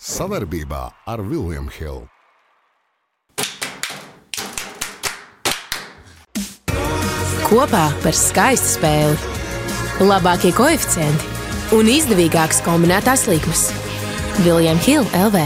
Savarbībā ar Vilniņu Hildu. Kopā par skaistu spēli, labākie koeficienti un izdevīgākas kombinētās likmes. Viljams Hilde LV.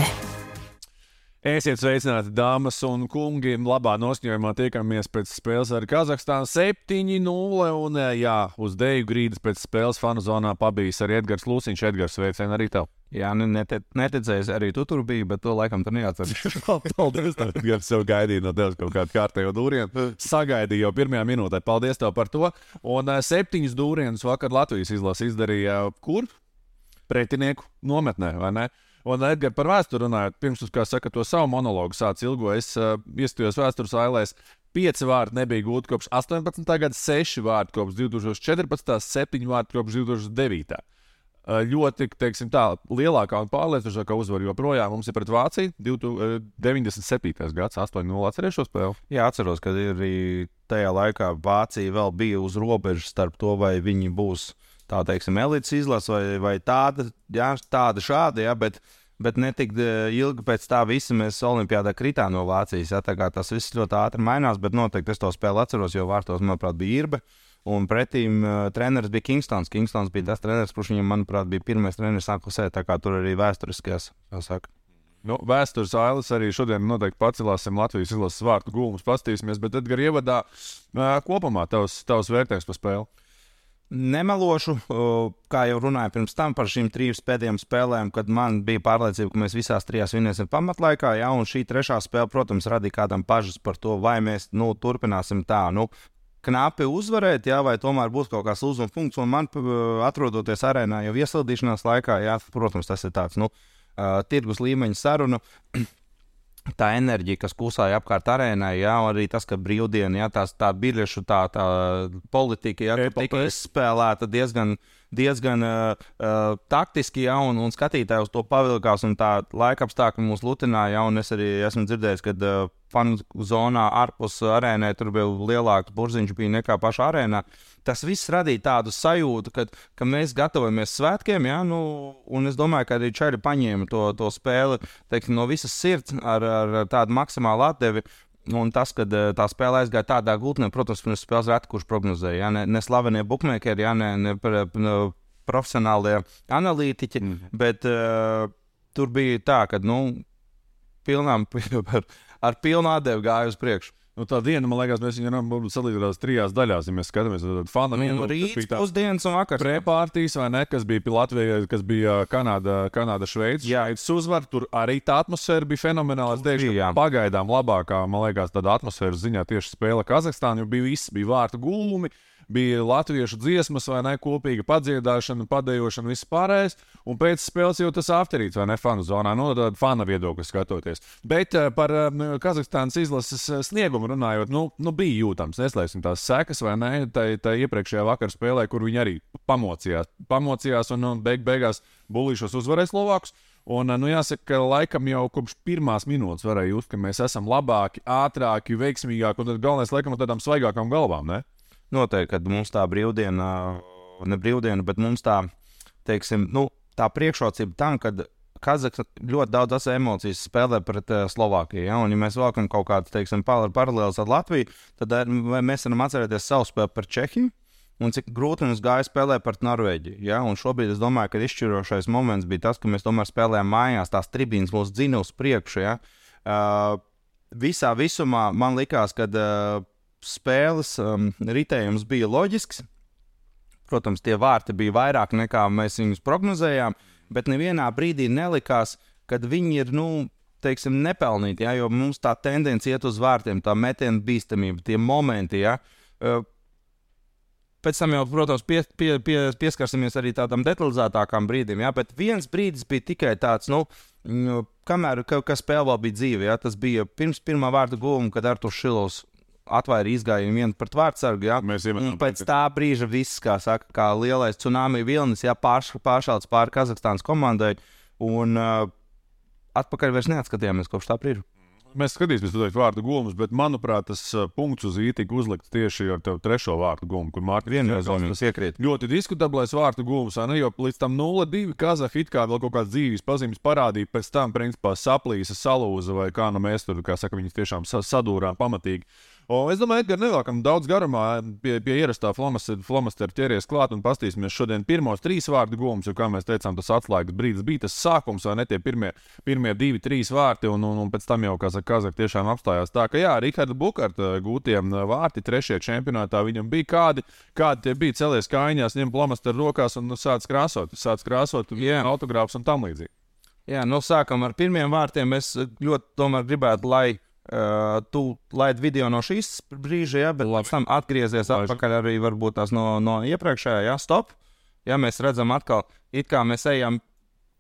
Esiet sveicināti, dāmas un kungi. Labā noskaņojumā tiekamies pēc spēles ar Kazahstānu 7-0. Un, jā, uz dēļu grīdas pēc spēles fanu zonā pabijis arī Edgars Lūsiņš. Edgars, sveicien arī tev. Jā, nu, nete, neticēs, arī tu tur biji, bet to laikam tur neatceros. Paldies, tev, Edgars, jau gaidīju no tevis kaut kādu kārtējo dūrienu. Sagaidīju jau pirmajā minūtē. Paldies tev par to. Un septiņas dūrienus vakar Latvijas izlase izdarīja kur? Pretinieku nometnē, vai ne? Un, Edgars, par vēsturi runājot, pirms jūs, kā saka, to savu monologu sāc ilgo, es uh, iestājos vēstures ailēs. Pieci vārdi nebija gūti kopš 18. gada, seši vārdi kopš 2014. septiņi vārdi kopš 2009. Uh, ļoti, teiksim, tā lielākā un pārliecinošākā uzvara joprojām mums ir pret Vāciju. 97. gads, 8-0 atceries šo spēli. Jā, atceros, ka arī tajā laikā Vācija vēl bija uz robežas starp to, vai viņi būs tā teiksim, elites izlase vai, vai tāda, jā, tāda šāda, jā, bet, bet ne tik ilgi pēc tā visa mēs Olimpijādā kritām no Vācijas. Jā, tas viss ļoti ātri mainās, bet noteikti es to spēli atceros, jo vārtos, manuprāt, bija Irbe. Un pretīm uh, treneris bija Kingstons. Kingstons bija tas treneris, kurš viņam, manuprāt, bija pirmais treneris Anklusē. Tā kā tur arī vēsturiskajās, kā saka. Nu, vēstures ailes arī šodien noteikti pacelāsim Latvijas izlases vārtu gūmus, pastīsimies, bet Edgars ievadā uh, kopumā tavs, tavs vērtējums par spēli. Nemelošu, kā jau runāju pirms tam par šīm trim pēdējām spēlēm, kad man bija pārliecība, ka mēs visās trijās vinnēsim pamatlaikā. Jā, un šī trešā spēle, protams, radīja kādam pažas par to, vai mēs nu, turpināsim tā. Nu, Knapi uzvarēt, jā, vai tomēr būs kaut kāds lūzuma punkts. Un man, atrodoties arēnā jau iesildīšanās laikā, jā, protams, tas ir tāds nu, uh, tirgus līmeņa saruna tā enerģija, kas klusēja apkārt arēnai, jā, arī tas, ka brīvdiena, jā, tās, tā biļešu tā, tā politika, jā, tika izspēlēta diezgan, diezgan uh, uh, taktiski, jā, un, un skatītāji uz to pavilkās, un tā laika apstākļi mūs lutināja, jā, un es arī esmu dzirdējis, ka uh, fanu zonā ārpus arēnai tur bija lielāks burziņš bija nekā pašā arēnā. Tas viss radīja tādu sajūtu, ka, ka mēs gatavojamies svētkiem, ja? nu, un es domāju, ka arī Čēri paņēma to, to spēli teiksim, no visas sirds ar, ar tādu maksimālu atdevi. Un tas, ka tā spēle aizgāja tādā gultnē, protams, pirms spēles reti kurš prognozēja. Ja? Ne, ne slavenie bookmakeri, ja? ne, ne, ne, profesionālie analītiķi, mm bet uh, tur bija tā, ka nu, pilnām ar pilnu atdevi gāja uz priekšu. Nu, tā diena, man liekas, mēs viņu salīdzināt trijās daļās. Ja mēs skatāmies uz fanu nu, rītu, pusdienas un vakar. Prepārtīs, vai ne, kas bija Latvijā, kas bija Kanāda, Kanāda Šveice. Jā, uzvar, tur arī tā atmosfēra bija fenomenāla. Es teikšu, ka pagaidām labākā, man liekas, tāda atmosfēra ziņā tieši spēle Kazahstānā, jo bija viss, bija vārtu gulumi bija latviešu dziesmas, vai ne, kopīga padziedāšana, padējošana, viss pārējais. Un pēc spēles jau tas afterīts, vai ne, fanu zonā, no tāda fana viedokļa skatoties. Bet uh, par uh, Kazahstānas izlases eh, sniegumu runājot, nu, nu bija jūtams, neslēgsim tās sekas, vai ne, tā, tā iepriekšējā vakar spēlē, kur viņi arī pamocījās, pamocījās un, un beig beigās bulīšos uzvarēs Slovākus. Un, nu, jāsaka, ka laikam jau kopš pirmās minūtes varēja just, ka mēs esam labāki, ātrāki, veiksmīgāki. Un galvenais, laikam, ar tādām svaigākām galvām. Ne? Noteikti, kad mums tā brīvdiena, ne brīvdiena, bet mums tā, teiksim, nu, tā priekšrocība tam, ka Kazahstāna ļoti daudz emocijas spēlē pret uh, Slovākiju. Ja? Un, ja mēs vēlamies kaut kādas, teiksim, paralēlas ar Latviju, tad mēs varam atcerēties savu spēli par Čehiju. Un cik grūti mums gāja spēlēt pret Norvēģiju. Ja? Un šobrīd es domāju, ka izšķirošais moments bija tas, ka mēs tomēr spēlējām mājās, tās tribīnas mūs dzina uz priekšu. Ja? Uh, visā visumā man likās, ka uh, spēles um, ritējums bija loģisks. Protams, tie vārti bija vairāk nekā mēs viņus prognozējām, bet nevienā brīdī nelikās, ka viņi ir, nu, teiksim, nepelnīti. Ja, jo mums tā tendence iet uz vārtiem, tā metiena bīstamība, tie momenti. Ja, uh, Pēc tam jau, protams, pie, pie, pie, pieskarsimies arī tādam detalizētākam brīdim, ja, bet viens brīdis bija tikai tāds, nu, nu kamēr ka, ka spēle vēl bija dzīve. Ja, tas bija pirms pirmā vārda gūma, kad Artur Šilovs atvaira izgājienu vienu pret vārdsargu. Ja? Mēs jau pēc tā brīža viss, kā saka, kā lielais tsunami vilnis, ja pārš, pāršāls pāri Kazahstānas komandai. Un uh, atpakaļ vairs neatskatījāmies kopš tā brīža. Mēs skatīsimies uz vārdu gūmus, bet, manuprāt, tas punkts uz īņķa tika uzlikts tieši ar tevu trešo vārdu gūmu, kur Mārtiņš viennozīmīgi iekrīt. Ļoti diskutablais vārdu gūmus, ne jau līdz tam 0-2 Kazahī kā vēl kaut kādas dzīves pazīmes parādīja, pēc tam, principā, saplīsa, salūza vai kā nu mēs tur, kā saka, viņas tiešām sadūrām pamatīgi. O, es domāju, ka nevēlkam daudz garumā pie, pie ierastā flomastera ķeries klāt un pastīsimies šodien pirmos trīs vārdu gūmus, jo, kā mēs teicām, tas atslēgas brīdis bija tas sākums, vai ne tie pirmie, pirmie divi, trīs vārti, un, un, un pēc tam jau, kā saka, Kazaka tiešām apstājās tā, ka, jā, Riharda Bukarta gūtie vārti trešajā čempionātā viņam bija kādi, kādi tie bija celies kājās, ņem flomasteru rokās un nu, sāc krāsot, sāc krāsot autogrāfus un tam līdzīgi. Jā, nu sākam ar pirmiem vārtiem. Es ļoti gribētu, lai Uh, tu laidi video no šīs brīža, ja, bet pēc tam atgriezies atpakaļ arī varbūt tās no, no iepriekšējā, ja, stop. Ja mēs redzam atkal, it kā mēs ejam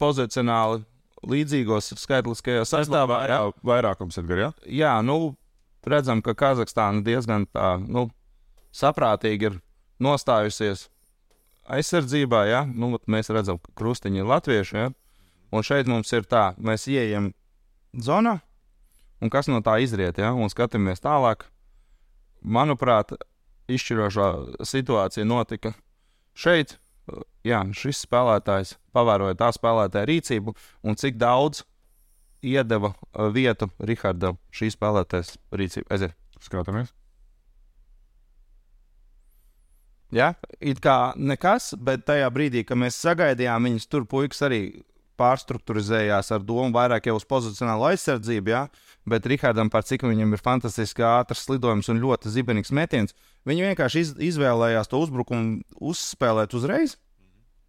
pozicionāli līdzīgos skaitliskajā sastāvā. Jā, vairākums ir garā. Ja? Jā, nu, redzam, ka Kazahstāna diezgan tā, nu, saprātīgi ir nostājusies aizsardzībā, ja? nu, mēs redzam, ka krustiņi ir latvieši, ja? un šeit mums ir tā, mēs ieejam zonā, un kas no tā izriet. Ja? Un skatāmies tālāk. Manuprāt, izšķirošā situācija notika šeit. Jā, šis spēlētājs pavēroja tā spēlētāja rīcību un cik daudz iedeva vietu Rihardam šī spēlētājas rīcību. Aiziet. Skatāmies. Ja, it kā nekas, bet tajā brīdī, kad mēs sagaidījām viņus, tur puikas arī pārstruktūrizējās ar domu vairāk jau uz pozicionālu aizsardzību. Ja? bet Rihardam, par cik viņam ir fantastiski ātrs lidojums un ļoti zibenīgs metiens, viņi vienkārši iz, izvēlējās to uzbrukumu uzspēlēt uzreiz.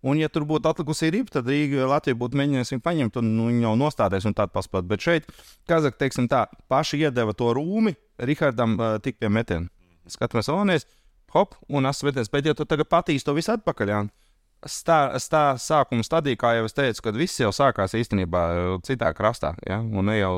Un, ja tur būtu atlikusi ripa, tad Rīga Latvija būtu mēģinājusi viņu paņemt, un nu, viņi jau nostādēs un tādu paspēt. Bet šeit, Kazak, teiksim tā, paši iedeva to rūmi Rihardam uh, tik pie metiena. Skatāmies, Onēs, hop, un asvieties, bet ja tu tagad patīs to visu atpakaļ, jā, stā, stā sākuma stadijā, kā jau es teicu, kad viss jau sākās īstenībā citā krastā, ja, un ne jau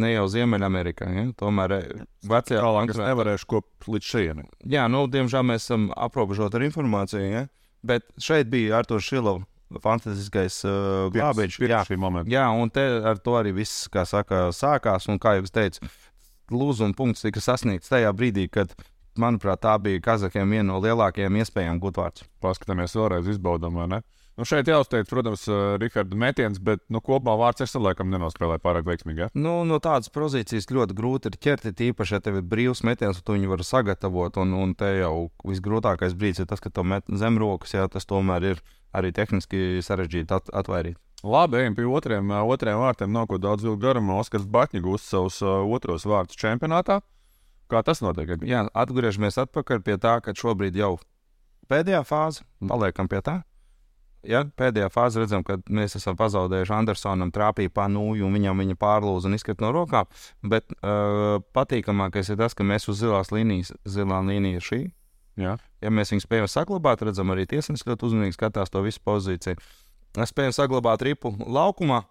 ne jau Ziemeļamerikā. Ja? Tomēr eh, vecajā Latvijā nevarēšu kopt līdz šejienei. Jā, nu, diemžēl mēs esam aprobežoti ar informāciju, ja? bet šeit bija Arthurs Šilovs. Fantastiskais uh, glābiņš. Jā, jā, un te ar to arī viss, kā saka, sākās. Un, kā jau es teicu, lūzuma punkts tika sasniegts tajā brīdī, kad, manuprāt, tā bija Kazahiem viena no lielākajām iespējām gūt vārds. Paskatāmies vēlreiz, izbaudām, vai ne? Nu, šeit jāuzteic, protams, uh, Riharda metiens, bet nu, kopumā vārds es laikam nenospēlēju pārāk veiksmīgi. Ja? Nu, no tādas pozīcijas ļoti grūti ir ķert, īpaši, ja tev ir brīvs metiens, un tu viņu vari sagatavot. Un, un te jau visgrūtākais brīdis ir tas, ka tu met zem rokas, jā, tas tomēr ir arī tehniski sarežģīti at atvairīt. Labi, ejam pie otriem, uh, otriem vārtiem. Nav ko daudz vilkt garām. Oskars Batņa gūst savus uh, otros vārdus čempionātā. Kā tas notiek? Jā, atgriežamies atpakaļ pie tā, ka šobrīd jau pēdējā fāze, paliekam pie tā ja, pēdējā fāzē redzam, ka mēs esam pazaudējuši Andersonam, trāpīja panūju, un viņam viņa pārlūza un izkrita no rokām. Bet uh, patīkamākais ir tas, ka mēs uz zilās līnijas, zilā līnija ir šī. Jā. Ja mēs viņu spējam saglabāt, redzam, arī tiesnesis ļoti uzmanīgi skatās to visu pozīciju. Mēs spējam saglabāt ripu laukumā.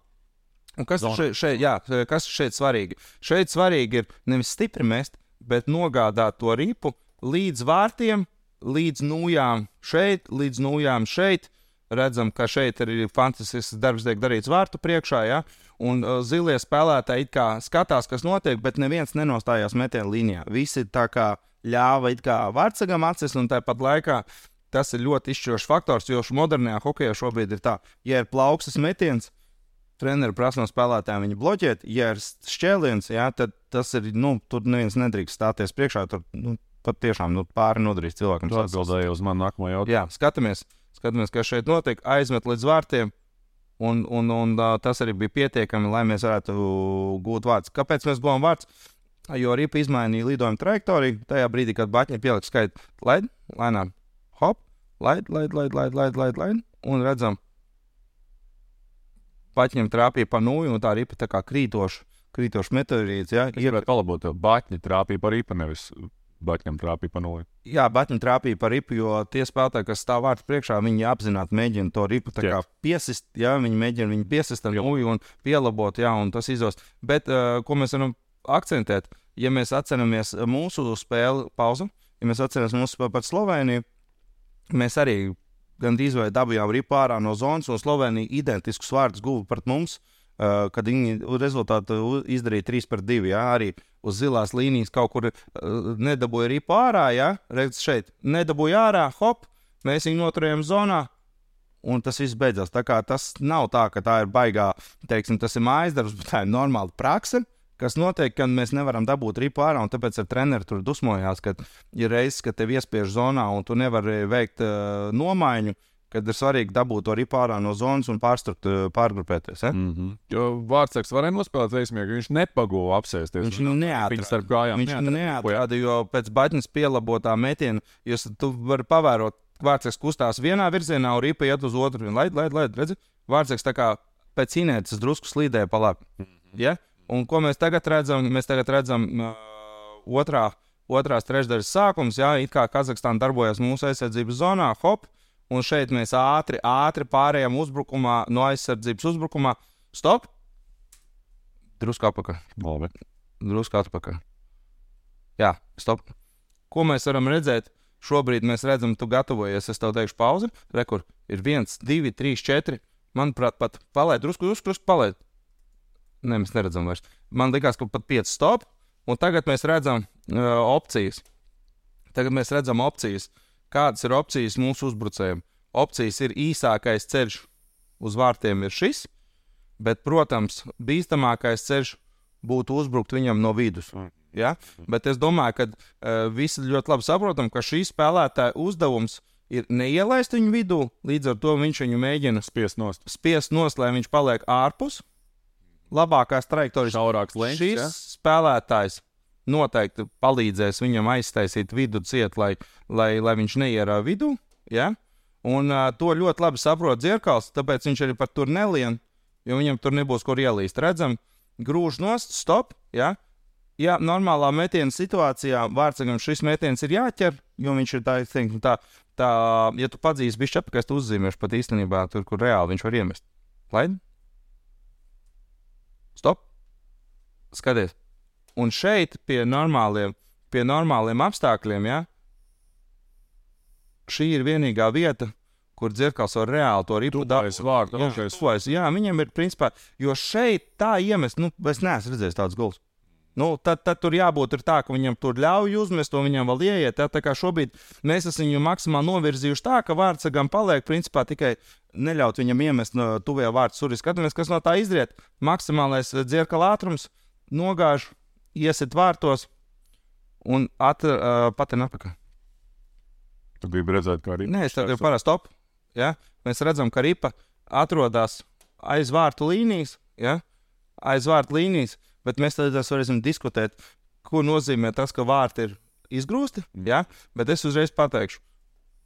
Un kas šeit, šeit, jā, kas šeit svarīgi? Šeit svarīgi ir nevis stipri mest, bet nogādāt to ripu līdz vārtiem, līdz nūjām šeit, līdz nūjām šeit redzam, ka šeit ir fantastisks darbs, tiek darīts vārtu priekšā. Ja? Un uh, zilie spēlētāji skatās, kas notiek, bet neviens nenostājās metienu līnijā. Visi tā kā ļāva it kā vārdsagam acis, un tāpat laikā tas ir ļoti izšķirošs faktors, jo modernajā hokeja šobrīd ir tā, ja ir plaukstas metiens. Treneris prasa no spēlētājiem viņu bloķēt. Ja ir šķēliens, jā, tad tas ir. Nu, tur neviens nedrīkst stāties priekšā. Tur nu, pat tiešām nu, pāri nodarīs cilvēkam. Tas atbildēja uz manu nākamo jautājumu. Jā, skatāmies skatāmies, kas šeit notiek, aizmet līdz vārtiem. Un, un, un tas arī bija pietiekami, lai mēs varētu gūt vārdus. Kāpēc mēs guvām vārdus? Jo ripa izmainīja lidojuma trajektoriju. Tajā brīdī, kad Baķņa pielika skaitu, laid, lēnām, hop, laid, laid, laid, laid, laid, laid, laid un redzam, Baķņam trāpīja pa nūju, un tā ripa tā kā krītoša, krītoša meteorīts. Ja, ir palabot, Baķņa trāpīja pa ripa, nevis Baķņam trāpīja pa nulli. Jā, Baķņam trāpīja pa ripu, jo tie spēlētāji, kas stāv vārds priekšā, viņi apzināti mēģina to ripu piesist. Jā, viņi mēģina viņu piesist ar nulli un pielabot, jā, un tas izdos. Bet uh, ko mēs varam akcentēt, ja mēs atceramies mūsu spēli pauzu, ja mēs atceramies mūsu spēli pret Sloveniju, mēs arī gandrīz vai dabūjām ripu ārā no zonas, un Slovenija identiskus vārdus guva pret mums. uh, kad viņi rezultātu izdarīja 3 pret 2. Jā, arī uz zilās līnijas kaut kur uh, nedabūja arī pārā. Jā, redz, šeit nedabūja ārā, hop, mēs viņu noturējām zonā. Un tas viss beidzās. Tā kā tas nav tā, ka tā ir baigā, teiksim, tas ir mājas darbs, bet tā ir normāla praksa kas notiek, kad mēs nevaram dabūt ripu ārā, un tāpēc ar treneru tur dusmojās, ka ir reizes, kad tev iespiež zonā, un tu nevari veikt uh, nomaiņu kad ir svarīgi dabūt to ripu ārā no zonas un pārstrukt, pārgrupēties. Ja? Mm -hmm. Jo Vārtsaks varēja nospēlēt veiksmīgi, viņš nepagoja apsēsties. Viņš nu neatrada starp kājām. Viņš neatrada, jo pēc baļķines pielabotā metiena, jūs tu vari pavērot, Vārtsaks kustās vienā virzienā, un ripa iet uz otru. Laid, laid, laid, redzi? Vārtsaks tā kā pēc inerces drusku slīdēja pa labi. -hmm. ja? Un ko mēs tagad redzam? Mēs tagad redzam uh, otrā, otrās trešdaļas sākums, jā, it kā Kazahstāna darbojas mūsu aizsardzības zonā, hop, Un šeit mēs ātri, ātri pārējām uzbrukumā, no aizsardzības uzbrukumā. Stop! Drusku apakaļ. Labi. Drusku atpakaļ. Jā, stop. Ko mēs varam redzēt? Šobrīd mēs redzam, tu gatavojies. Es tev teikšu, pauzi. Rekur ir viens, divi, trīs, četri. Manuprāt, pat palaid, drusku, drusku, drusku palaid. Nē, mēs neredzam vairs. Man liekas, ka pat pieci stop. Un tagad mēs redzam uh, opcijas. Tagad mēs redzam opcijas. Kādas ir opcijas mūsu uzbrucējiem? Opcijas ir īsākais ceļš uz vārtiem, ir šis, bet, protams, bīstamākais ceļš būtu uzbrukt viņam no vidus. Ja? Bet es domāju, ka uh, visi ļoti labi saprotam, ka šī spēlētāja uzdevums ir neielaist viņu vidū, līdz ar to viņš viņu mēģina spiest nost, spiest nost lai viņš paliek ārpus labākās trajektorijas. Šaurāks lēns. Šis ja? spēlētājs noteikti palīdzēs viņam aiztaisīt vidu ciet, lai, lai, lai viņš neierā vidū. Ja? Un uh, to ļoti labi saprot Zirkals, tāpēc viņš arī par tur nelien, jo viņam tur nebūs kur ielīst. Redzam, grūž nost, stop. Ja? Ja normālā metiena situācijā vārdsakam šis metiens ir jāķer, jo viņš ir tā, teiktu, tā, tā ja tu padzīsi bišķi apakaļ, tu uzzīmēsi pat īstenībā tur, kur reāli viņš var iemest. Laid? Stop! Skaties! Un šeit pie normāliem, pie normāliem apstākļiem, ja, šī ir vienīgā vieta, kur dzirkals var reāli to ripu dabūt. Jā, tuvais, jā, viņam ir principā, jo šeit tā iemest, nu, es neesmu redzējis tāds guls. Nu, tad, tad tur jābūt tā, ka viņam tur ļauj uzmest, to viņam vēl ieiet. Tā, tā kā šobrīd mēs esam viņu maksimāli novirzījuši tā, ka vārdsagam paliek principā tikai neļaut viņam iemest no tuvajā vārdu surī. Skatāmies, kas no tā izriet. Maksimālais dzirkala ātrums nogāž iesit vārtos un at, uh, patēn atpakaļ. Tu gribi redzēt, kā arī. Nē, es tev parasti top. Ja? Mēs redzam, ka ripa atrodas aiz vārtu līnijas, ja? aiz vārtu līnijas, bet mēs tad varēsim diskutēt, ko nozīmē tas, ka vārti ir izgrūsti. Ja? Bet es uzreiz pateikšu,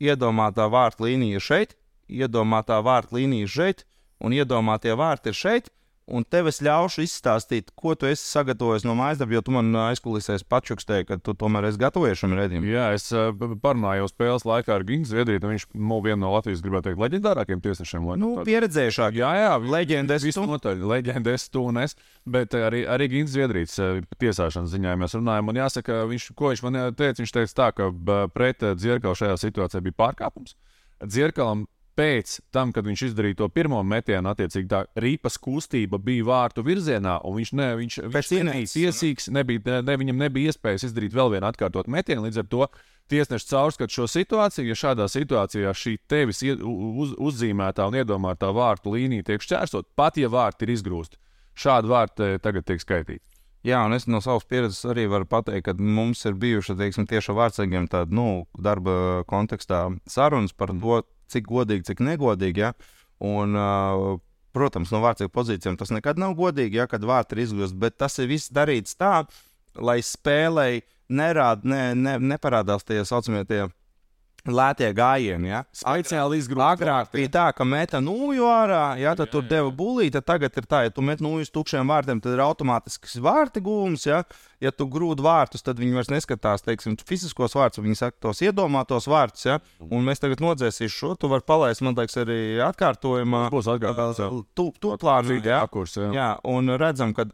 iedomātā vārtu līnija ir šeit, iedomātā vārtu līnija šeit, un iedomātie vārti ir šeit un tev es ļaušu izstāstīt, ko tu esi sagatavojis no mājas darba, jo tu man aizkulisēs pačukstēji, ka tu tomēr esi gatavojies šim redzējumam. Jā, es uh, parunāju spēles laikā ar Gigants Zviedriju, un viņš ir viens no Latvijas, gribētu teikt, leģendārākiem tiesnešiem. Nu, pieredzējušāk. Jā, jā, leģendas tu. Notaļ, leģendas tu un es, bet arī, arī Gigants Zviedrijas tiesāšanas ziņā mēs runājam, un jāsaka, viņš, ko viņš man teica, viņš teica tā, ka pret Dzirkalu šajā situācijā bija pārkāpums. Dzirkalam pēc tam, kad viņš izdarīja to pirmo metienu, attiecīgi tā rīpas kustība bija vārtu virzienā, un viņš, ne, viņš, viņš nebija tiesīgs, nebija, ne, viņam nebija iespējas izdarīt vēl vienu atkārtot metienu. Līdz ar to tiesnesis caurskata šo situāciju. Ja šādā situācijā šī tevis uz, uzzīmētā un iedomātā vārtu līnija tiek šķērsot, pat ja vārti ir izgrūsti, šādi vārti tagad tiek skaitīti. Jā, un es no savas pieredzes arī varu pateikt, ka mums ir bijuši teiksim, tieši ar vārdsargiem tāda nu, darba kontekstā sarunas par to, cik godīgi, cik negodīgi. Ja? Un, uh, protams, no vārdsarga pozīcijām tas nekad nav godīgi, ja, kad vārti ir izgūsti, bet tas ir viss darīts tā, lai spēlēji nerāda, ne, ne, neparādās tie saucamie tie lētie gājieni. Ja? Speciāli izgrūst. Agrāk bija tā, ka meta nūju ārā, ja tad jā, tur deva bulīti, tagad ir tā, ja tu met nūju uz tukšiem vārtiem, tad ir automātisks vārti gūms. Ja, ja tu grūdi vārtus, tad viņi vairs neskatās, teiksim, fiziskos vārdus, viņi saka tos iedomātos vārdus. Ja? Un mēs tagad nodzēsīsim šo, tu vari palaist, man liekas, arī atkārtojumā. Būs atkārtojums. Tu, to plānu. Jā, kurs, jā. jā, un redzam, ka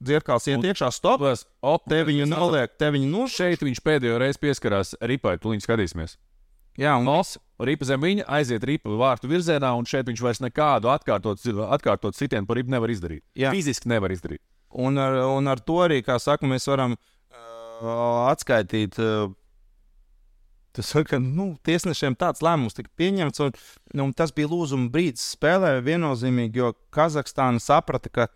dzirkals iet iekšā, stop. Op, te viņu noliek, te viņu no šeit viņš pēdējo reizi pieskarās ripai, tu viņu skatīsimies. Jā, un, Os, ripa zem viņa, aiziet ripa vārtu virzienā, un šeit viņš vairs nekādu atkārtot, atkārtot sitienu par ripu nevar izdarīt. Jā. Fiziski nevar izdarīt. Un ar, un ar to arī, kā saka, mēs varam uh, atskaitīt. Uh, Tas ir, ka nu, tiesnešiem tāds lēmums tika pieņemts, un, un tas bija lūzuma brīdis spēlē viennozīmīgi, jo Kazahstāna saprata, ka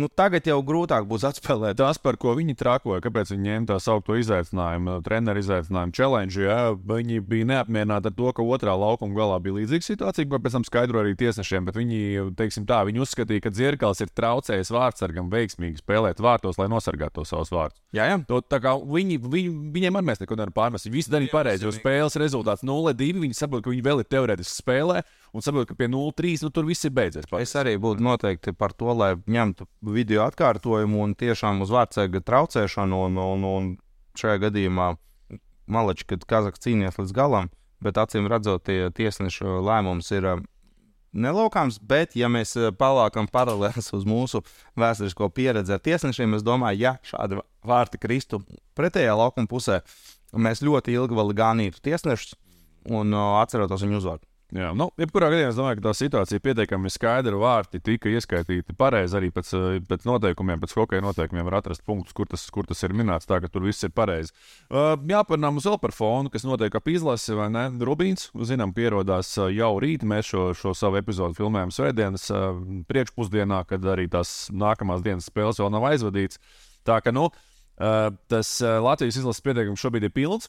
nu, tagad jau grūtāk būs atspēlēt. Tas, par ko viņi trakoja, kāpēc viņi ņēma tā saucamo izaicinājumu, treneru izaicinājumu, challenge, jā, viņi bija neapmierināti ar to, ka otrā laukuma galā bija līdzīga situācija, ko pēc tam skaidroja arī tiesnešiem. Bet viņi, teiksim tā, viņi uzskatīja, ka Dzirkals ir traucējis vārdsargam veiksmīgi spēlēt vārtos, lai nosargātu tos savus vārdus. Jā, jā. To, viņi, viņi, viņiem arī mēs neko nevaram pārmest. Viņi visi darīja pareizi, jo spēles rezultāts 0-2. Viņi saprot, ka viņi vēl ir teorētiski spēlē un saprotu, ka pie 0,3 nu, tur viss ir beidzies. Pats. Es arī būtu noteikti par to, lai ņemtu video atkārtojumu un tiešām uz vārdsēga traucēšanu, un, un, un šajā gadījumā malači, kad Kazaks cīnījās līdz galam, bet acīm redzot, tie tiesnešu lēmums ir. Um, nelaukāms, bet, ja mēs uh, palākam paralēlus uz mūsu vēsturisko pieredzi ar tiesnešiem, es domāju, ja šādi vārti kristu pretējā laukuma pusē, mēs ļoti ilgi vēl ganītu tiesnešus un uh, atcerotos viņu uzvārdu. Jā, nu, jebkurā gadījumā es domāju, ka tā situācija pietiekami skaidra. Vārti tika ieskaitīti pareizi arī pēc, eh, pēc noteikumiem, pēc hokeja noteikumiem. Var atrast punktus, kur tas, kur tas ir minēts, tā ka tur viss ir pareizi. Uh, jāparunā mums vēl par fonu, kas notiek ap izlasi, vai ne? Rubīns, zinām, pierodās uh, jau rīt. Mēs šo, šo savu epizodu filmējam svētdienas uh, priekšpusdienā, kad arī tās nākamās dienas spēles vēl nav aizvadītas. Tā ka, nu, uh, tas uh, Latvijas izlases pieteikums šobrīd ir pilns.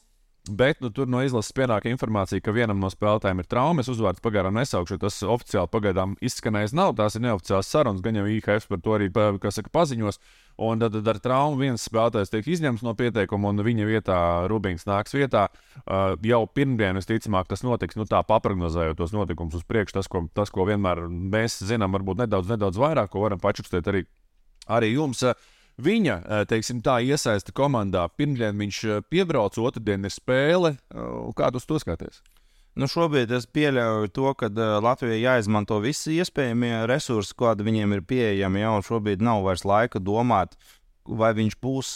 Bet nu, tur no izlases pienāk informācija, ka vienam no spēlētājiem ir traumas. Uzvārds pagaidām nesaukšu, tas oficiāli pagaidām izskanējis nav. Tās ir neoficiāls sarunas, gan jau IHF par to arī saka, paziņos. Un tad, tad ar traumu viens spēlētājs tiek izņemts no pieteikuma, un viņa vietā Rubīns nāks vietā. Uh, jau pirmdien, visticamāk, tas notiks. Nu, tā paprognozējot tos notikumus uz priekšu, tas, ko, tas, ko vienmēr mēs zinām, varbūt nedaudz, nedaudz vairāk, ko varam pačukstēt arī, arī jums. Uh, Viņa, teiksim, tā iesaista komandā. Pirmdien viņš piebrauc, otrdien ir spēle. Kā tu to skaties? Nu, šobrīd es pieļauju to, ka Latvijai jāizmanto visi iespējamie resursi, kādi viņiem ir pieejami. Jau šobrīd nav vairs laika domāt, vai viņš būs.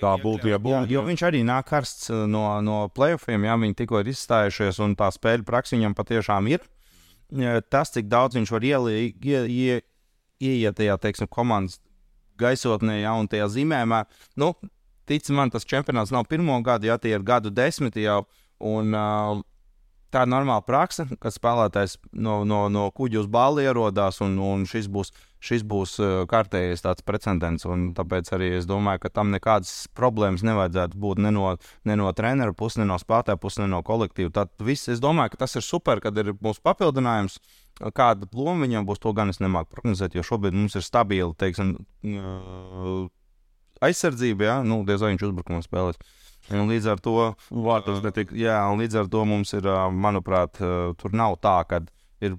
Tā būtu, ja būtu. Jo viņš arī nāk karsts no, no playoffiem, ja viņi tikko ir izstājušies, un tā spēļu praksa viņam patiešām ir. Tas, cik daudz viņš var ielikt, ie, ie, ieiet tajā, teiksim, komandas gaisotnē, ja, un tajā zīmējumā. Nu, tic man, tas čempionāts nav pirmo gadu, ja tie ir gadu desmiti jau. Un, uh, tā ir normāla praksa, kad spēlētājs no, no, no kuģa uz bāli ierodās, un, un šis būs, šis būs kārtējais tāds precedents. Tāpēc arī es domāju, ka tam nekādas problēmas nevajadzētu būt ne no, ne no treneru puses, ne no spēlētāju puses, ne no kolektīva. Tad viss, es domāju, ka tas ir super, kad ir mūsu papildinājums. Kāda loma viņam būs, to gan es nemāku prognozēt, jo šobrīd mums ir stabila teiksim, aizsardzība, ja? nu, diez vai viņš uzbrukumā spēlēs. Un līdz ar to netika. Jā, un līdz ar to mums ir, manuprāt, tur nav tā, ka ir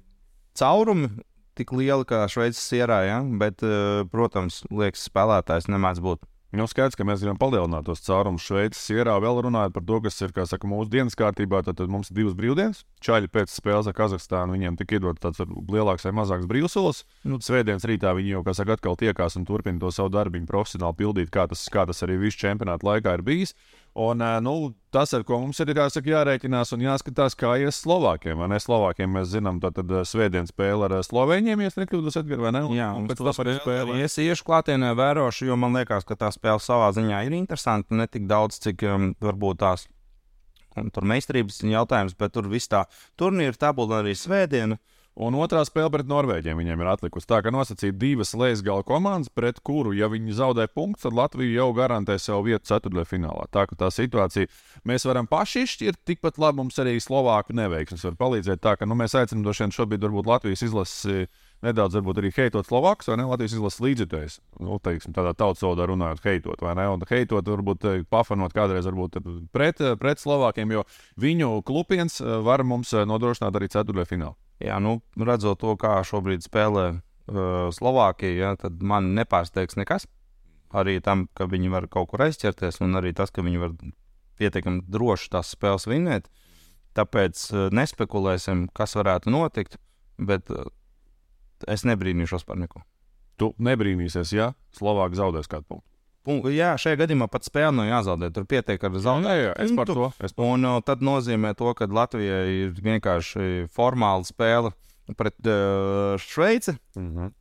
caurumi tik lieli kā Šveices sierā, ja? bet, protams, liekas, spēlētājs nemēdz būt Nu, skaidrs, ka mēs gribam palielināt tos caurumus Šveices sierā. Vēl runājot par to, kas ir saka, mūsu dienas kārtībā, tad, tad mums ir divas brīvdienas. Čaļi pēc spēles ar Kazahstānu viņiem tika iedot tāds lielāks vai mazāks brīvsolis. Nu, Svētdienas rītā viņi jau, kā saka, atkal tiekās un turpina to savu darbu profesionāli pildīt, kā tas, kā tas arī visu čempionātu laikā ir bijis. Un, nu, tas, ar ko mums ir jāsaka, jārēķinās un jāskatās, kā ies Slovākiem. Ne? Slovākiem mēs zinām, tad, tad svētdienas spēle ar Slovēņiem, ja nekļūdos, Edgars, vai ne? Un, Jā, un pēc tam arī spēle. Es iešu klātienē vērošu, jo man liekas, ka tā spēle savā ziņā ir interesanta. Ne tik daudz, cik um, varbūt tās tur meistarības jautājums, bet tur viss tā turnīra tabula arī svētdiena. Uh, Un otrā spēle pret Norvēģiem viņiem ir atlikusi. Tā kā nosacīja divas lejas-gala komandas, pret kuru, ja viņi zaudē punktus, tad Latvija jau garantē sev vietu ceturtajā finālā. Tā kā tā situācija mēs varam paši izšķirt, tikpat labi mums arī Slovāku neveiksmes var palīdzēt. Tā kā nu, mēs aicinām to šodien šobrīd varbūt Latvijas izlasi nedaudz varbūt arī heitot Slovākus vai ne Latvijas izlases līdzjutējus. Nu, teiksim, tādā tautas valodā runājot, heitot vai ne. Un heitot, varbūt eh, pafanot kādreiz varbūt pret, pret Slovākiem, jo viņu klupiens eh, var mums eh, nodrošināt arī ceturtajā finālā. Jā, nu, redzot to, kā šobrīd spēlē uh, Slovākija, ja, tad man nepārsteigs nekas. Arī tam, ka viņi var kaut kur aizķerties, un arī tas, ka viņi var pietiekami droši tās spēles vinēt. Tāpēc uh, nespekulēsim, kas varētu notikt, bet uh, es nebrīnīšos par neko. Tu nebrīnīsies, ja Slovākija zaudēs kādu punktu. Jā, šajā gadījumā pat spēle nav jāzaudē. Tur pietiek ar zaudējumu. Jā, jā, es par to. Es par... Un uh, tad nozīmē to, ka Latvijai ir vienkārši formāla spēle pret uh, Šveici. Mm -hmm.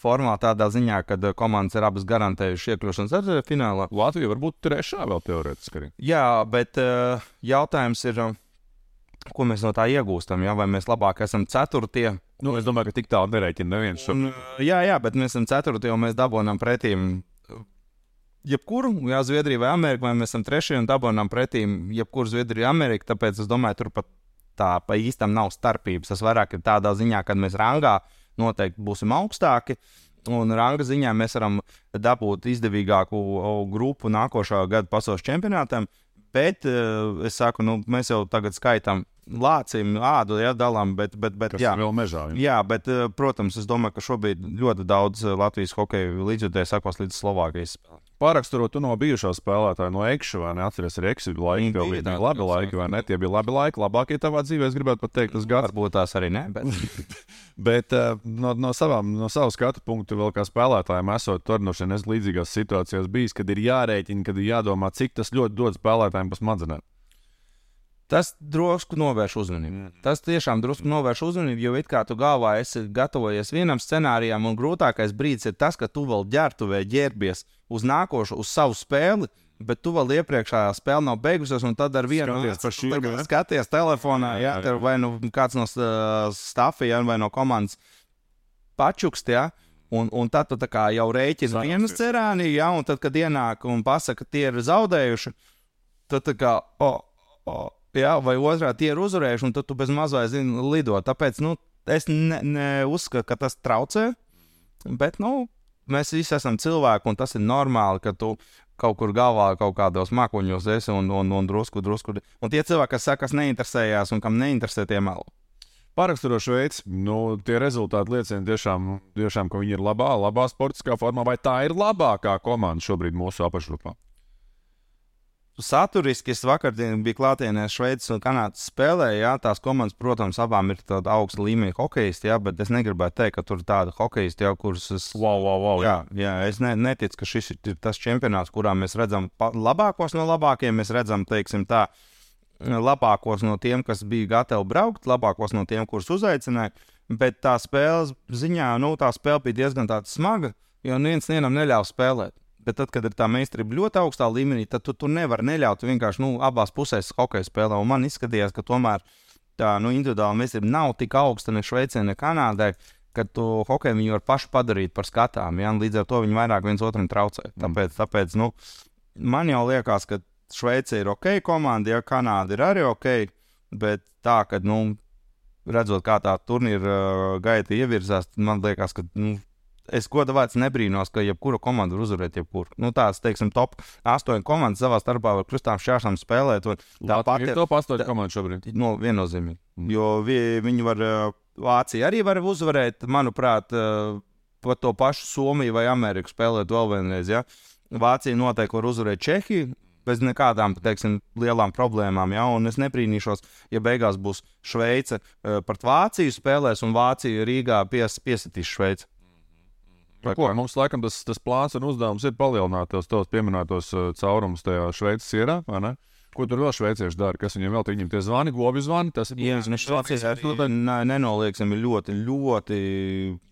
Formāli tādā ziņā, ka uh, komandas ir abas garantējušas iekļūšanas ar finālā. Latvija var būt trešā vēl teorētiski. Jā, bet uh, jautājums ir, uh, ko mēs no tā iegūstam? Ja? Vai mēs labāk esam ceturtie? Nu, es domāju, ka tik tālu nereiķina neviens. Un, uh, jā, jā, bet mēs esam ceturtie un mēs dabūjam pretīm jebkuru, jā, Zviedrija vai Amerika, vai mēs esam trešie un dabūjām pretī jebkuru Zviedriju, Ameriku. Tāpēc es domāju, tur pat tā pa īstam nav starpības. Tas vairāk ir tādā ziņā, ka mēs rangā noteikti būsim augstāki. Un ranga ziņā mēs varam dabūt izdevīgāku grupu nākošā gada pasaules čempionātam. Bet uh, es saku, nu, mēs jau tagad skaitām lācim, ādu, ja dalām, bet, bet, bet jā, vēl mežā. Jā, jā bet, uh, protams, es domāju, ka šobrīd ļoti daudz Latvijas hokeja līdzjutēju sakos līdz Slovākijas pāraksturot no bijušā spēlētāja, no Ekša, vai ne? Atceries, arī Ekša bija laiki, jau bija labi laiki, vai ne? Tie bija labi laiki, labākie tavā dzīvē, es gribētu pat teikt, tas gads. Varbūt tās arī ne, bet. bet uh, no, no, savām, no savas skatu punktu, vēl kā spēlētājiem, esot tur no šiem līdzīgās situācijās bijis, kad ir jārēķina, kad ir jādomā, cik tas ļoti dod spēlētājiem pa smadzenēm. Tas drusku novērš uzmanību. Mm. Tas tiešām drusku novērš uzmanību, jo it kā tu galvā esi gatavojies vienam scenārijam, un grūtākais brīdis ir tas, ka tu vēl ģērbtuvē ģērbies uz nākošo, uz savu spēli. Bet tu vēl iepriekšējā spēlē nav beigusies, un tad ar vienu skaties, skaties telefonā, jā, jā, jā. vai nu kāds no uh, stafiem, vai no komandas pačukst. Jā. Un, un tad tu jau rēķini vienu cerāni, ja, un tad, kad ienāk un pasaka, ka tie ir zaudējuši, tad tā kā, oh, oh, jā, vai otrā tie ir uzvarējuši, un tad tu bez mazliet zini, lido. Tāpēc nu, es neuzskatu, ne ka tas traucē. Bet nu, mēs visi esam cilvēki, un tas ir normāli, ka tu kaut kur galvā, kaut kādos mākoņos esi un, un, un drusku, drusku. Un tie cilvēki, kas saka, kas neinteresējās un kam neinteresē tie meli. Paraksturošs veids, nu, tie rezultāti liecina tiešām, tiešām, ka viņi ir labā, labā sportiskā formā, vai tā ir labākā komanda šobrīd mūsu apakšgrupā saturiski es vakar biju klātienē Šveices un Kanādas spēlē. Jā, tās komandas, protams, abām ir tāda augsta līmeņa hokeisti, jā, bet es negribētu teikt, ka tur ir tāda hokeisti, jā, kuras es. Wow, wow, wow, jā, jā, es ne, neticu, ka šis ir tas čempionāts, kurā mēs redzam labākos no labākajiem. Mēs redzam, teiksim, tā, labākos no tiem, kas bija gatavi braukt, labākos no tiem, kurus uzaicināja. Bet tā spēles ziņā, nu, tā spēle bija diezgan smaga, jo neviens vienam neļāva spēlēt. Bet tad, kad ir tā meistarība ļoti augstā līmenī, tad tu, tu nevari neļaut vienkārši nu, abās pusēs hokeja spēlē. Un man izskatījās, ka tomēr tā nu, individuāla meistarība nav tik augsta ne Šveicē, ne Kanādai. Kad tu hokeju viņi var paši padarīt par skatām, ja? līdz ar to viņi vairāk viens otram traucē. Mm. Tāpēc, tāpēc nu, man jau liekas, ka Šveice ir ok komanda, ja Kanāda ir arī ok. Bet tā, ka, nu, redzot, kā tā turnīra uh, gaita ievirzās, man liekas, ka nu, es godu vārds nebrīnos, ka jebkura komanda var uzvarēt jebkuru. Nu, tāds, teiksim, top 8 komandas savā starpā var krustām šķēršām spēlēt. Tā pati ir top 8 komanda šobrīd. No, nu, viennozīmīgi. Mm. Jo vi, viņi var, Vācija arī var uzvarēt, manuprāt, pat to pašu Somiju vai Ameriku spēlēt vēl vienreiz. Ja? Vācija noteikti var uzvarēt Čehiju. Bez nekādām teiksim, lielām problēmām. Ja? Un es nebrīnīšos, ja beigās būs Šveice pret Vāciju spēlēs, un Vācija Rīgā pies, piesitīs Šveici. Tā ko, mums laikam tas, tas plāns un uzdevums ir palielināt tos, tos pieminētos uh, caurumus tajā Šveices ierā, vai ne? Ko tur vēl šveicieši dara? Kas viņiem vēl viņiem tie zvani, gobi zvani? Tas ir Jā, šveicieši arī nenoliedzami ļoti, ļoti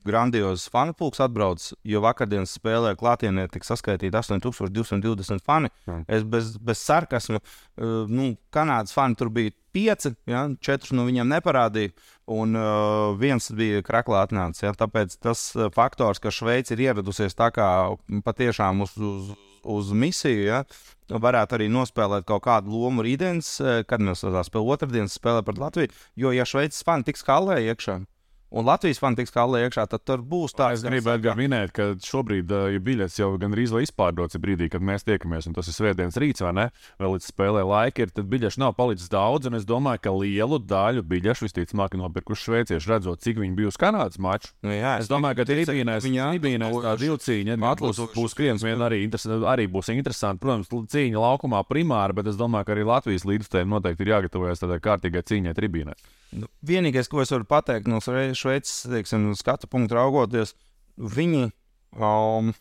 grandiozs fanu pulks atbrauc, jo vakardienas spēlē klātienē tika skaitīti 8220 fani. Jā. Es bez, bez sarkasmu, uh, nu, Kanādas fani tur bija pieci, ja, četrus no viņiem neparādīja, un uh, viens bija kraklā atnācis. Ja, tāpēc tas faktors, ka Šveice ir ieradusies tā kā patiešām uz, uz uz misiju, ja, varētu arī nospēlēt kaut kādu lomu rītdienas, eh, kad mēs spēlējam otrdienas spēlē pret Latviju. Jo, ja Šveices fani tiks kalē iekšā, un Latvijas fani tiks kalē iekšā, tad tur būs tā. Es gribētu gan minēt, ka šobrīd uh, ja biļets jau gandrīz vai izpārdots brīdī, kad mēs tiekamies, un tas ir svētdienas rīts, vai ne? Vēl līdz spēlē laika ir, tad biļešu nav palicis daudz, un es domāju, ka lielu daļu biļešu visticamāk nopirkuši šveicieši, redzot, cik viņi bija uz Kanādas maču. Nu, jā, es, es domāju, ka tribīnēs, tribīnēs tā divcīņa atlūs būs kriens, vien arī, arī būs interesanti. Protams, cīņa laukumā primāri, bet es domāju, ka arī Latvijas līdzstājiem noteikti ir jāgatavojas tādai kārtīgai cīņai tribīnēs. Nu, vienīgais, ko es varu pateikt no Šveices teiksim, skatu punktu raugoties, viņi um,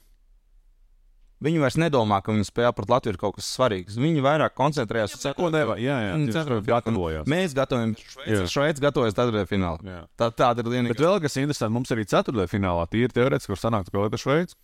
Viņi vairs nedomā, ka viņi spēlē pret Latviju ir kaut kas svarīgs. Viņi vairāk koncentrējas uz to, nevar. Jā, jā, viņi gatavojas. Mēs gatavojamies. Šveice gatavojas ceturtajā finālā. Tā, tāda ir lieta. Bet vēl kas interesants, mums arī ceturtajā finālā tīri teorētiski var sanākt, ka Latvija Šveice.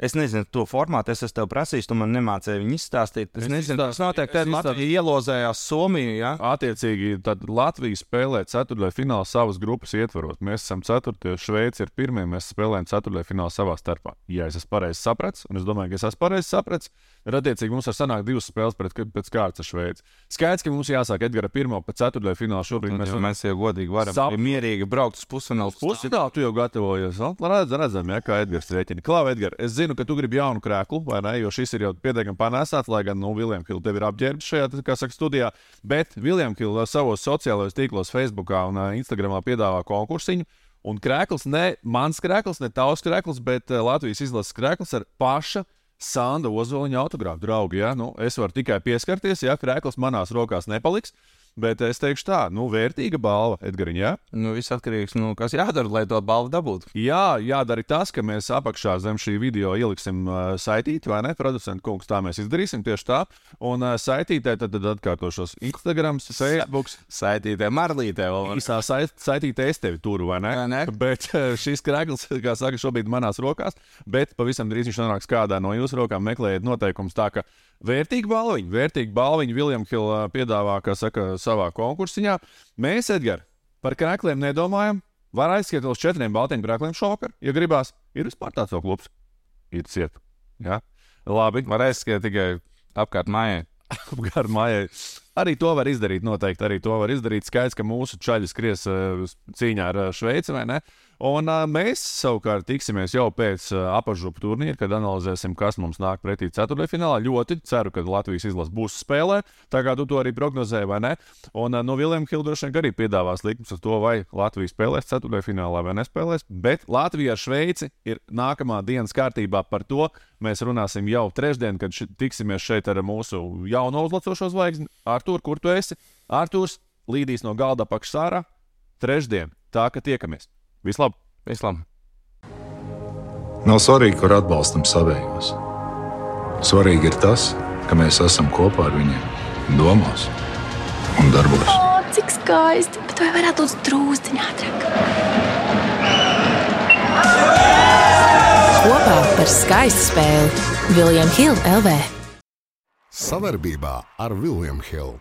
Es nezinu, to formātu es tev prasīju, tu man nemācīji viņu izstāstīt. Es, es nezinu, tas notiek, kad Latvija ielozējās Somiju. Ja? Attiecīgi, tad Latvija spēlē ceturtajā finālā savas grupas ietvaros. Mēs esam ceturtie, Šveice ir pirmie, mēs spēlējam ceturtajā finālā savā starpā. Ja es esmu pareizi sapratis, un es domāju, ka es esmu pareizi sapratis, tad attiecīgi mums var sanākt divas spēles pret, pēc kārtas ar Šveici. Skaidrs, ka mums jāsāk Edgara pirmā pa ceturtajā finālā. Šobrīd mēs, jau, mēs jau godīgi varam Sap... mierīgi braukt uz pusfinālu. Pusfinālu tu jau gatavojies. Redz, redzam, ja, kā Edgars rēķina. Klau, Edgar, es zinu, ka tu gribi jaunu krēklu, vai ne? Jo šis ir jau pietiekami panēsāts, lai gan, nu, Viljams Hilde tev ir apģērbts šajā, kā saka, studijā. Bet Viljams Hilde savos sociālajos tīklos, Facebookā un Instagramā piedāvā konkursiņu. Un krēkls, ne mans krēkls, ne tavs krēkls, bet Latvijas izlases krēkls ar paša Sanda Ozoliņa autogrāfu draugu. Ja? Nu, es varu tikai pieskarties, ja krēkls manās rokās nepaliks. Bet es teikšu tā, nu, vērtīga balva, Edgars. Ja? Nu, viss atkarīgs no nu, kas jādara, lai to balvu dabūtu. Jā, jādara tas, ka mēs apakšā zem šī video ieliksim uh, saitīti, vai ne? Producentu kungs, tā mēs izdarīsim tieši tā. Un uh, saitītē tad, tad atkārtošos Instagram, Facebook, saitītē, marlītē. Īsā saitītē es tevi turu, vai ne? Ne? Bet uh, šis krēkls, kā saka, šobrīd manās rokās, bet pavisam drīz viņš nonāks kādā no jūsu rokām. Meklējiet noteikumus tā, ka Vērtīga balviņa, vērtīga balviņa Viljams Hilda piedāvā, kā saka, savā konkursiņā. Mēs, Edgars, par krēkliem nedomājam. Var aiziet uz četriem baltiņu krēkliem šokā, ja gribās. Ir vispār tāds klubs. Ir ciet. Ja? Labi. Var aiziet tikai apkārt mājai. apkārt mājai. Arī to var izdarīt, noteikti. Arī to var izdarīt. Skaidrs, ka mūsu čaļi skries uh, cīņā ar uh, Šveici, vai ne? Uh, Un uh, mēs savukārt tiksimies jau pēc uh, apakšgrupu turnīra, kad analizēsim, kas mums nāk pretī ceturtajā Ļoti ceru, ka Latvijas izlase būs spēlē, tā kā tu to arī prognozēji, vai ne? Un uh, no Viljams Hildošana arī piedāvās likums uz to, vai Latvija spēlēs ceturtajā finālā vai nespēlēs. Bet Latvija ar Šveici ir nākamā dienas kārtībā par to. Mēs runāsim jau trešdien, kad ši, tiksimies šeit ar mūsu jauno uzlacošo zvaigzni. Artur, kur tu esi? Arturs līdīs no galda apakšā ārā. Trešdien, tā ka tiekamies! Vislabāk! Vislabāk! Nav svarīgi, kur atbalstam savējos. Svarīgi ir tas, ka mēs esam kopā ar viņiem, domās un darbos. O, cik skaisti! Bet vai varētu būt drūzdiņā ātrāk? Kopā par skaistu spēli Viljams Hilde LV. Savarbībā ar Viljams Hildu.